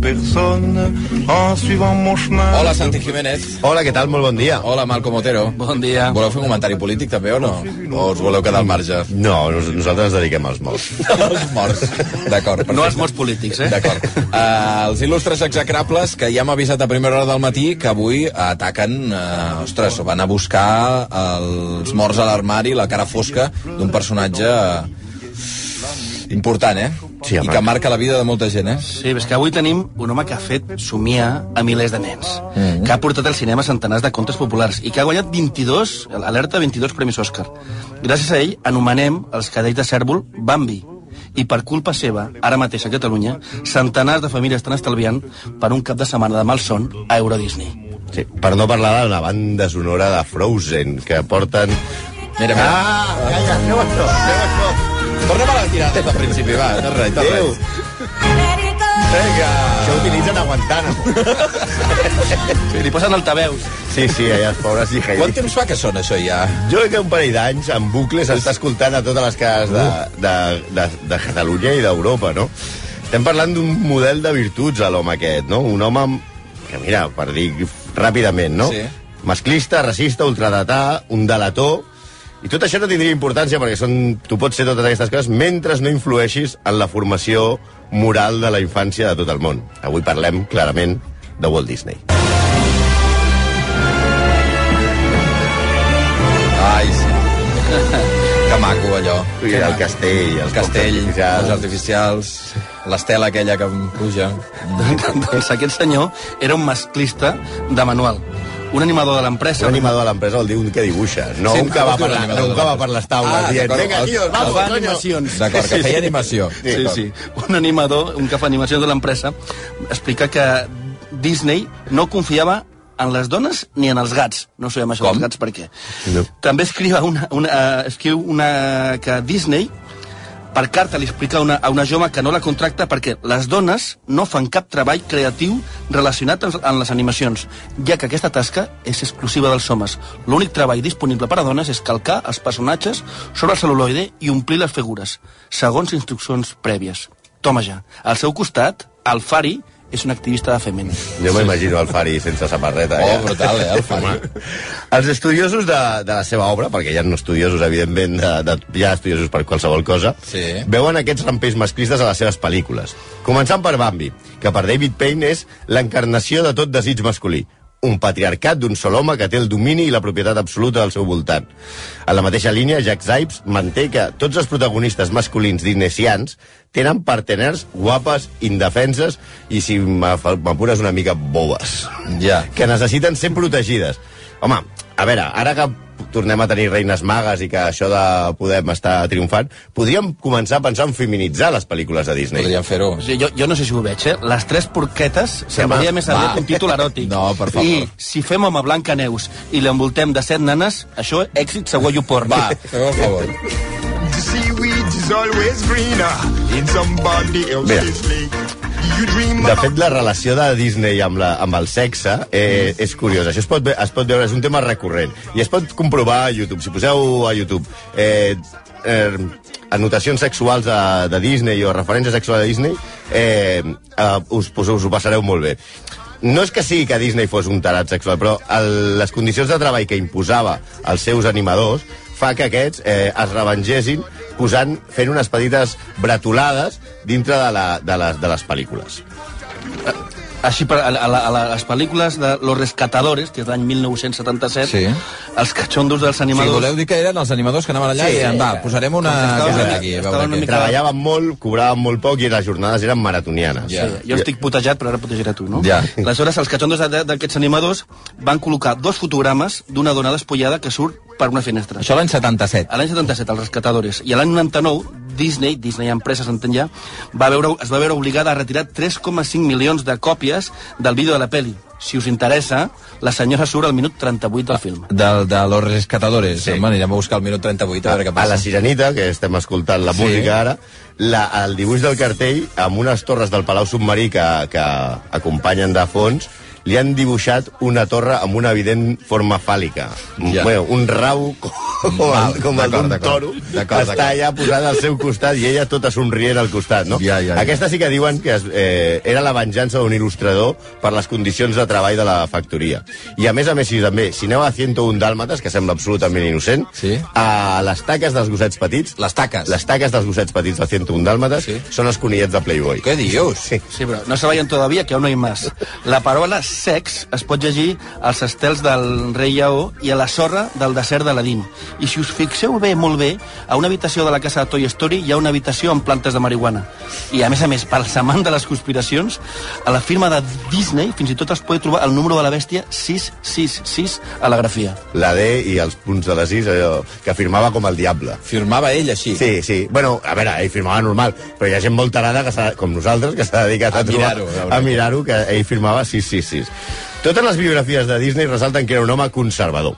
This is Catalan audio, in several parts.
personne en suivant mon chemin. Hola, Santi Jiménez. Hola, què tal? Molt bon dia. Hola, Malcom Otero. Bon dia. Voleu fer un comentari polític també o no? O us voleu quedar al marge? No, nos- nosaltres ens dediquem als morts. Els morts. D'acord. No els morts polítics, eh? D'acord. Uh, els il·lustres execrables que ja hem avisat a primera hora del matí que avui ataquen, uh, ostres, van a buscar els morts a l'armari, la cara fosca d'un personatge eh, important, eh? Sí, I home. que marca la vida de molta gent, eh? Sí, és que avui tenim un home que ha fet somiar a milers de nens, mm -hmm. que ha portat al cinema centenars de contes populars i que ha guanyat 22, alerta 22 premis Òscar. Gràcies a ell anomenem els cadells de cèrvol Bambi. I per culpa seva, ara mateix a Catalunya, centenars de famílies estan estalviant per un cap de setmana de malson a Euro Disney. Sí, per no parlar de la banda sonora de Frozen, que porten... Mira, mira. Ah, calla, feu això, feu això. Tornem a la tirada del principi, va, no res, no res. Vinga. Això ho utilitzen a Guantánamo. Sí, li posen altaveus. Sí, sí, allà els pobres i Quant temps fa que sona això ja? Jo crec que un parell d'anys, en bucle, s'està escoltant a totes les cases de, de, de, de Catalunya i d'Europa, no? Estem parlant d'un model de virtuts, a l'home aquest, no? Un home que, mira, per dir ràpidament, no? Sí. Masclista, racista, ultradetà, un delator... I tot això no tindria importància perquè són, tu pots ser totes aquestes coses mentre no influeixis en la formació moral de la infància de tot el món. Avui parlem, clarament, de Walt Disney. Ai, sí. que maco, allò. I el castell, els El castell, focs els artificials. artificials, l'estela aquella que puja. doncs aquest senyor era un masclista de manual. Un animador de l'empresa... Un animador de l'empresa vol dir un que dibuixa, no Sí, un que va per, la, no un que va per les taules Ah, dient, tíos, que vamos, coño. animacions. D'acord, que feia animació. Sí, sí. Un animador, un que fa animació de l'empresa, explica que Disney no confiava en les dones ni en els gats. No sabem això Com? dels gats per què. No. També escriu una, una, uh, escriu una, que Disney per carta li explica una, a una jove que no la contracta perquè les dones no fan cap treball creatiu relacionat amb, les animacions, ja que aquesta tasca és exclusiva dels homes. L'únic treball disponible per a dones és calcar els personatges sobre el celuloide i omplir les figures, segons instruccions prèvies. Toma ja. Al seu costat, el Fari és un activista de femení. Jo m'imagino el Fari sense samarreta. Oh, ja. brutal, eh, el Fari. Els estudiosos de, de la seva obra, perquè hi ha estudiosos, evidentment, de, de, hi ha estudiosos per qualsevol cosa, Sí. veuen aquests rampells masclistes a les seves pel·lícules. Començant per Bambi, que per David Payne és l'encarnació de tot desig masculí un patriarcat d'un sol home que té el domini i la propietat absoluta del seu voltant. En la mateixa línia, Jack Zipes manté que tots els protagonistes masculins dinesians tenen parteners guapes, indefenses i, si m'apures una mica, bobes. Ja. Que necessiten ser protegides. Home, a veure, ara que tornem a tenir reines magues i que això de Podem està triomfant, podríem començar a pensar en feminitzar les pel·lícules de Disney. Podríem fer-ho. O sigui, jo, jo no sé si ho veig, eh? Les tres porquetes semblaria més aviat un títol eròtic. No, per favor. I si fem a Blanca Neus i l'envoltem de set nanes, això èxit segur i porn. Va, el favor. The seaweed is always greener in somebody else's lake. De fet, la relació de Disney amb, la, amb el sexe eh, és curiosa. Això es pot, es pot veure, és un tema recurrent. I es pot comprovar a YouTube. Si poseu a YouTube eh, eh, anotacions sexuals de, de Disney o referències sexuals de Disney, eh, eh, us, us, us ho passareu molt bé. No és que sigui que Disney fos un tarat sexual, però el, les condicions de treball que imposava als seus animadors fa que aquests eh, es revengessin posant, fent unes petites bretolades dintre de, la, de, les, de les pel·lícules. Així, per, a, a, a, les pel·lícules de Los Rescatadores, que és l'any 1977, Sí. els catxondos dels Si animadors... voleu dir que eren els animadors que anaven allà Sí, i deien, va, posarem una coseta aquí. a veure estaven una mica- Treballaven molt, cobraven molt poc i les jornades eren maratonianes. Ja. Sí, jo estic putejat, però ara protegiré tu, no? Ja. Aleshores, els catxondos d'aquests animadors van col·locar dos fotogrames d'una dona despullada que surt per una finestra. Això l'any 77. A l'any 77, els rescatadores. I a l'any 99, Disney, Disney Empresa, s'entén ja, va veure, es va veure obligada a retirar 3,5 milions de còpies del vídeo de la peli. Si us interessa, la senyora surt al minut 38 del film. De, de los rescatadores. Sí. Home, anirem a buscar el minut 38 a veure què A passa. la Sirenita, que estem escoltant la Sí. música ara, la, el dibuix del cartell amb unes torres del Palau Submarí que, que acompanyen de fons li han dibuixat una torre amb una evident forma fàl·lica. Ja. Bueno, un rau com, Val, el, com el d'un toro D'acord, està allà posada al seu costat i ella tota somrient al costat, no? Ja, ja, ja. Aquesta sí que diuen que es, eh, era la venjança d'un il·lustrador per les condicions de treball de la factoria. I a més a més, si també, si aneu a 101 dàlmates, que sembla absolutament innocent, Sí. a les taques dels gossets petits, Les taques. les taques dels gossets petits de 101 dàlmates Sí. són els conillets de Playboy. Què dius? Sí. Sí, però no se vayan todavía, que aún no hay más. La paraula sex es pot llegir als estels del rei Lleó i a la sorra del desert d'Aladín. I si us fixeu bé, molt bé, a una habitació de la casa de Toy Story hi ha una habitació amb plantes de marihuana. I a més a més, pels amants de les conspiracions, a la firma de Disney fins i tot es pot trobar el número de la bèstia 666 a la grafia. La D i els punts de les 6, allò, que firmava com el diable. Firmava ell així. Sí, sí. Bueno, a veure, ell firmava normal, però hi ha gent molt tarada, que s'ha- com nosaltres, que s'ha dedicat a, A trobar- mirar-ho, a mirar-ho, que ell firmava 666. Totes les biografies de Disney ressalten que era un home conservador.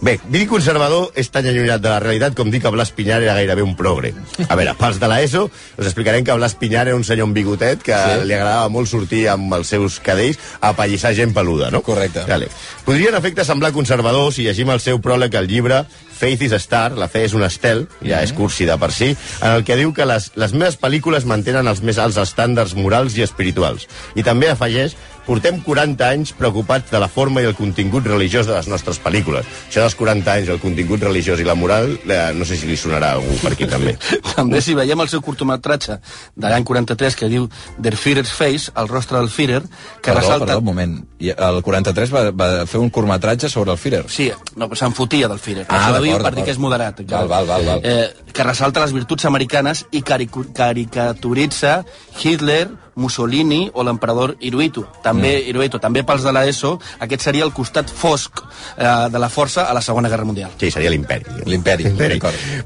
Bé, dir conservador és tan allunyat de la realitat com dir que Blas Pinyar era gairebé un progre. A veure, pels de l'ESO, us explicarem que Blas Pinyar era un senyor amb bigotet que sí. li agradava molt sortir amb els seus cadells a pallissar gent peluda, no? Correcte. Vale. Podria, en efecte, semblar conservador si llegim el seu pròleg al llibre Faith is a Star, la fe és un estel, ja és cursi de per si, en el que diu que les, les meves pel·lícules mantenen els més alts estàndards morals i espirituals. I també afegeix portem 40 anys preocupats de la forma i el contingut religiós de les nostres pel·lícules. Això dels 40 anys, el contingut religiós i la moral, eh, no sé si li sonarà a algú per aquí també. També si veiem el seu curtometratge de l'any 43 que diu Der Führer's Face, el rostre del Führer, que Perdó, ressalta... perdó, un moment. I el 43 va, va fer un curtmetratge sobre el Führer. Sí, no, però se'n fotia del Führer. Ah, diu per dir que és moderat. Val, val, val, val. Eh, que ressalta les virtuts americanes i caricaturitza Hitler, Mussolini o l'emperador Hirohito. També, mm. Hirohito, també pels de l'ESO, aquest seria el costat fosc eh, de la força a la Segona Guerra Mundial. Sí, seria l'imperi. L'imperi.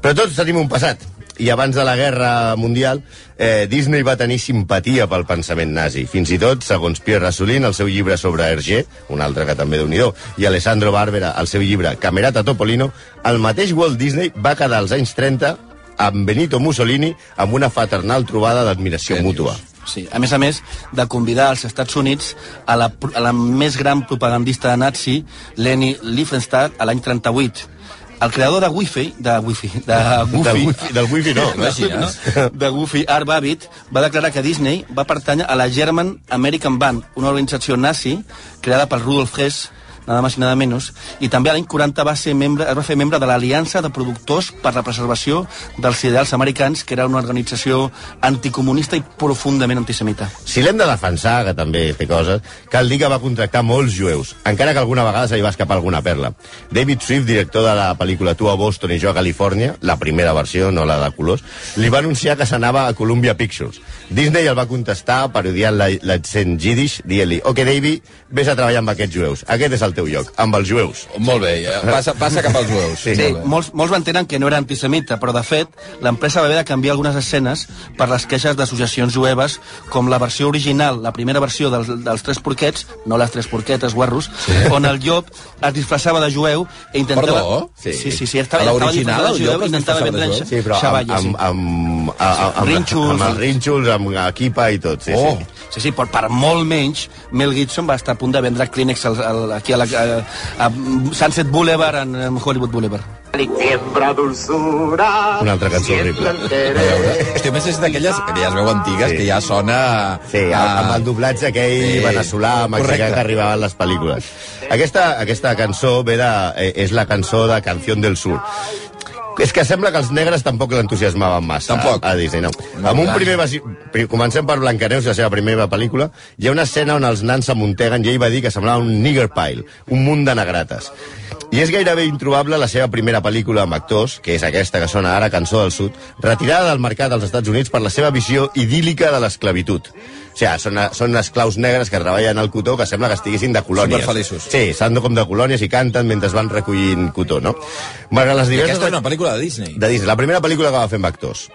Però tots tenim un passat. I abans de la Guerra Mundial, eh, Disney va tenir simpatia pel pensament nazi. Fins i tot, segons Pierre Rasolin, el seu llibre sobre Hergé, un altre que també déu nhi i Alessandro Barbera, el seu llibre Camerata Topolino, el mateix Walt Disney va quedar als anys 30 amb Benito Mussolini amb una fraternal trobada d'admiració mútua. Sí, a més a més de convidar als Estats Units a la, a la més gran propagandista nazi, Leni Riefenstahl, a l'any 38. El creador de Wi-Fi, de Wi-Fi, de Goofy, Del wifi, del wifi no. Imagines? de Goofy, Art Babbitt, va declarar que Disney va pertànyer a la German American Band, una organització nazi creada per Rudolf Hess, nada más i nada menos, i també l'any 40 va ser membre, es va fer membre de l'Aliança de Productors per la Preservació dels Ideals Americans, que era una organització anticomunista i profundament antisemita. Si l'hem de defensar, que també té coses, cal dir que va contractar molts jueus, encara que alguna vegada se li va escapar alguna perla. David Swift, director de la pel·lícula Tu a Boston i jo a Califòrnia, la primera versió, no la de colors, li va anunciar que s'anava a Columbia Pictures. Disney el va contestar parodiant la- l'accent yiddish, dient-li «Ok, David, vés a treballar amb aquests jueus. Aquest és el teu lloc, amb els jueus». Molt bé, passa, passa cap als jueus. Sí, Sí, molts, molts mantenen que no era antisemita, però de fet l'empresa va haver de canviar algunes escenes per les queixes d'associacions jueves, com la versió original, la primera versió dels, dels Tres Porquets, no les Tres Porquetes, guarros, sí. on el llop es disfressava de jueu i intentava... Perdó? Sí, Sí. sí, sí, estava, A estava l'original, disfressat el de llop jueu i intentava vendre jueu? Sí, però amb, xavalles, amb, amb, amb, amb, amb, Rínxols. amb els rínxols, amb equipa i tot. Sí, Oh. sí. Sí, sí, però per molt menys, Mel Gibson va estar a punt de vendre Kleenex al, al, aquí a, la, a, a Sunset Boulevard en, en Hollywood Boulevard. Siembra dulzura. Una altra cançó horrible. Hòstia, a més és d'aquelles que ja es veu antigues, Sí. que ja sona... Sí, a- amb el doblatge aquell Sí. veneçolà, mexicà que arribava a les pel·lícules. Aquesta, aquesta cançó ve de, eh, és la cançó de Canción del Sur. És que sembla que els negres tampoc l'entusiasmaven massa Tampoc. a, a Disney, no. No, amb un clar. primer pri- Comencem per Blancaneus, la seva primera pel·lícula. Hi ha una escena on els nans s'amunteguen i ell va dir que semblava un nigger pile, un munt de negrates. I és gairebé introbable la seva primera pel·lícula amb actors, que és aquesta que sona ara, Cançó del Sud, retirada del mercat dels Estats Units per la seva visió idíl·lica de l'esclavitud. O sigui, són, són esclaus negres que treballen al cotó que sembla que estiguessin de colònies. Superfeliços. Sí, s'han com de colònies i canten mentre van recollint cotó, no? Malgrat les I diverses... aquesta és una pel·lícula de Disney. De Disney, la primera pel·lícula que va fer amb actors.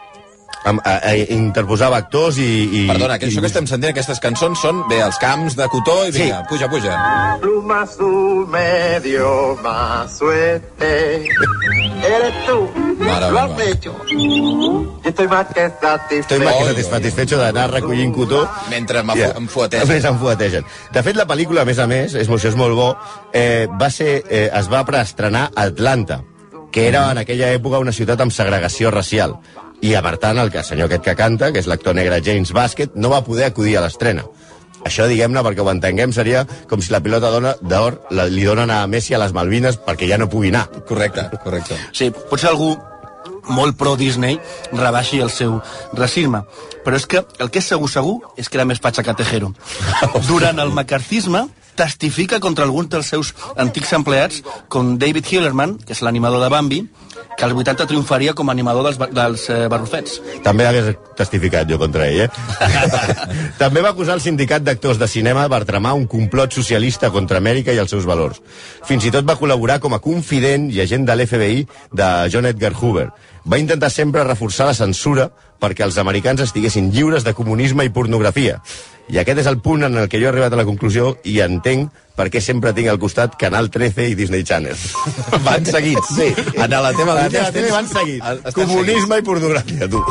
Amb, a, a, interposava actors i... i Perdona, que i, això que estem sentint, aquestes cançons són, bé, els camps de cotó i vinga, Sí. puja, puja. Pluma azul medio más suerte. Eres tú, Mare lo has hecho. Estoy más que Estoy satisfecho. más que satisfecho d'anar recollint cotó. Mentre em, Ja. em fuetegen. Més em fuetegen. De fet, la pel·lícula, a més a més, és, això és molt bo, eh, va ser, eh, es va preestrenar a Atlanta, que era en aquella època una ciutat amb segregació racial. I, a per tant, el, que- el senyor aquest que canta, que és l'actor negre James Basket, no va poder acudir a l'estrena. Això, diguem-ne, perquè ho entenguem, seria com si la pilota dona- d'or la- li donen a Messi a les Malvines perquè ja no pugui anar. Correcte, correcte. Sí, potser algú molt pro-Disney rebaixi el seu racisme. Però és que el que és segur segur és que era més fatxa que Tejero. Durant el macartisme testifica contra alguns dels seus antics empleats, com David Hillerman, que és l'animador de Bambi, que als 80 triomfaria com a animador dels, dels eh, barrufets. També hagués testificat jo contra ell, eh? També va acusar el sindicat d'actors de cinema per tramar un complot socialista contra Amèrica i els seus valors. Fins i tot va col·laborar com a confident i agent de l'FBI de John Edgar Hoover. Va intentar sempre reforçar la censura perquè els americans estiguessin lliures de comunisme i pornografia. I aquest és el punt en el que jo he arribat a la conclusió i entenc per què sempre tinc al costat Canal 13 i Disney Channel. Van seguits. Sí. En la teva línia van seguits. Comunisme i pornografia, tu.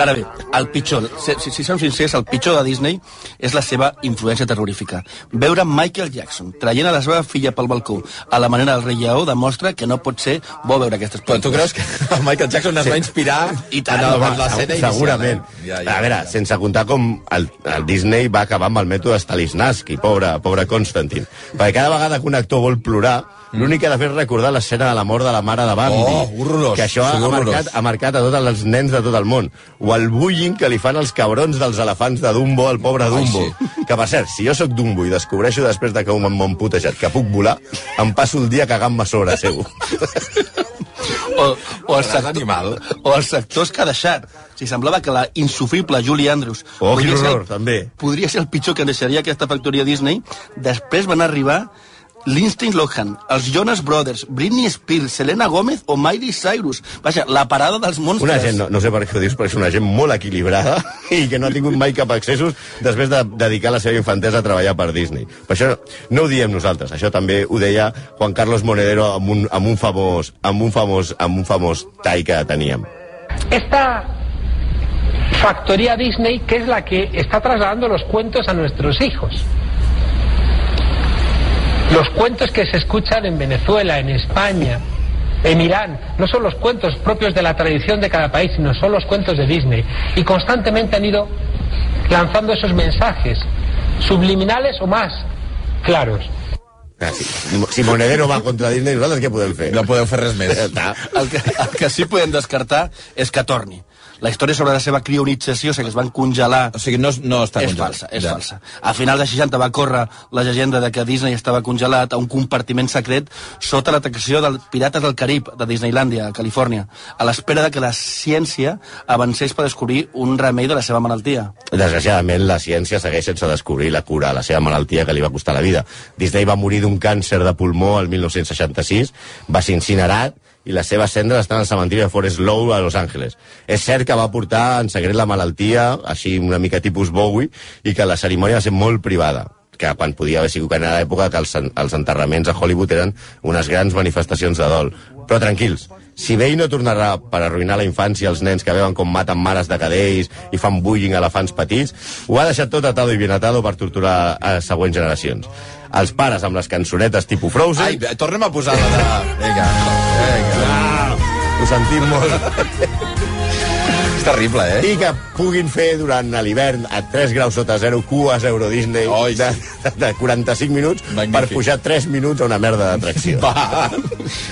Ara bé, el pitjor, si, si, si som sincers, el pitjor de Disney és la seva influència terrorífica. Veure Michael Jackson traient a la seva filla pel balcó a la manera del rei lleó demostra que no pot ser bo veure aquestes Però tu creus que el Michael Jackson es va inspirar I tant, en, en l'escena inicial? Segurament. eh? Ja, ja, a veure, ja. sense comptar com el, el Disney va acabar amb el mètode Stanislavski, pobre, pobre Constantin. Perquè cada vegada que un actor vol plorar, l'únic que ha de fer és recordar l'escena de la mort de la mare de Bambi. Oh, horrorós, Que això ha, sí, ha, horrorós. marcat, ha marcat a tots els nens de tot el món. O el bullying que li fan els cabrons dels elefants de Dumbo al pobre Ai, Dumbo. sí. Que, per cert, si jo sóc Dumbo i descobreixo després de que un m'han putejat que puc volar, em passo el dia cagant-me sobre seu. o, o, els Ras actors, animal. o els actors que ha deixat. O sigui, semblava que la insufrible Julie Andrews Oh, podria, ser, horror, també. podria ser el pitjor que deixaria aquesta factoria Disney. Després van arribar Lindsay Lohan, els Jonas Brothers, Britney Spears, Selena Gomez o Miley Cyrus. Vaja, la parada dels monstres. Una gent, no, no sé per què ho dius, però és una gent molt equilibrada i que no ha tingut mai cap accessos després de dedicar la seva infantesa a treballar per Disney. Per això no ho diem nosaltres, això també ho deia Juan Carlos Monedero amb un, amb un famós, amb un famós, amb un famós tall que teníem. esta factoría Disney que es la que está trasladando los cuentos a nuestros hijos. Los cuentos que se escuchan en Venezuela, en España, en Irán, no son los cuentos propios de la tradición de cada país, sino son los cuentos de Disney. Y constantemente han ido lanzando esos mensajes, subliminales o más claros. Si Monedero va contra Disney, nosaltres què podem fer? No podeu fer res més. Ja està. El que, el que sí podem descartar és que torni. La història sobre la seva crionització, o sigui, que es van congelar... O sigui, no, no està és congelat. falsa, és Ja. falsa. A finals dels 60 va córrer la llegenda de que Disney estava congelat a un compartiment secret sota l'atracció dels Pirates del Carib de Disneylandia, a Califòrnia, a l'espera de que la ciència avancés per descobrir un remei de la seva malaltia. Desgraciadament, la ciència segueix sense descobrir la cura a la seva malaltia que li va costar la vida. Disney va morir d'un càncer de pulmó el 1966, va ser incinerat i les seves cendres estan al cementiri de Forest Lawn a Los Angeles. És cert que va portar en secret la malaltia, així una mica tipus Bowie, i que la cerimònia va ser molt privada que quan podia haver sigut que en l'època que els, els enterraments a Hollywood eren unes grans manifestacions de dol. Però tranquils, si ell no tornarà per arruïnar la infància als nens que veuen com maten mares de cadells i fan bullying a elefants petits, ho ha deixat tot atado i bien atado per torturar a següents generacions. Els pares amb les cançonetes tipus Frozen... Ai, tornem a posar la de... Vinga, vinga. Ah, ho sentim molt. És terrible, eh? I que puguin fer durant l'hivern a 3 graus sota zero cues Euro Disney Oi, de, de 45 minuts Magnífic. per pujar 3 minuts a una merda d'atracció. Va.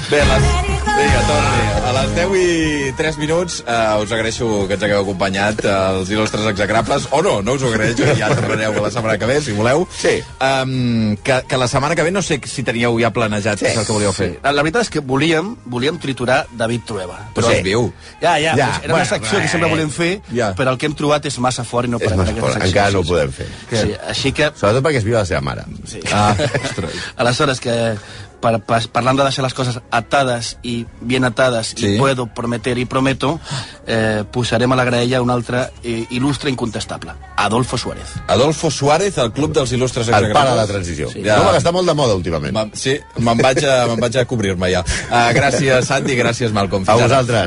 Bé, les... Vinga, torni. A les 10 i 3 minuts eh, us agraeixo que ens hagueu acompanyat eh, els il·lustres execrables, o no, no us ho agraeixo, ja tornareu la setmana que ve, si voleu. Sí. Um, que, que la setmana que ve no sé si teníeu ja planejat sí. el que volíeu fer. La, la veritat és que volíem, volíem triturar David Trueba. Però Sí. és viu. Ja, ja, Ja, era una bueno, secció que sempre eh, volem fer, ja. però el que hem trobat és massa fort i no És podem fer aquesta secció. encara no ho sí, podem fer. Sí, així que Sobretot perquè es viu la seva mare. Sí. Ah, ostres. Aleshores, que per, per, parlant de deixar les coses atades i bien atades Sí. i puedo, prometer i prometo, eh, posarem a la graella un altre eh, il·lustre incontestable, Adolfo Suárez. Adolfo Suárez, el Club dels Il·lustres El Exagrables. pare de la transició. Sí. Sí. No, que està molt de moda últimament. Me'n- Sí, me'n vaig, a, me'n vaig a cobrir-me ja. Uh, gràcies, Santi, gràcies, Malcom. A Fins ara. vosaltres.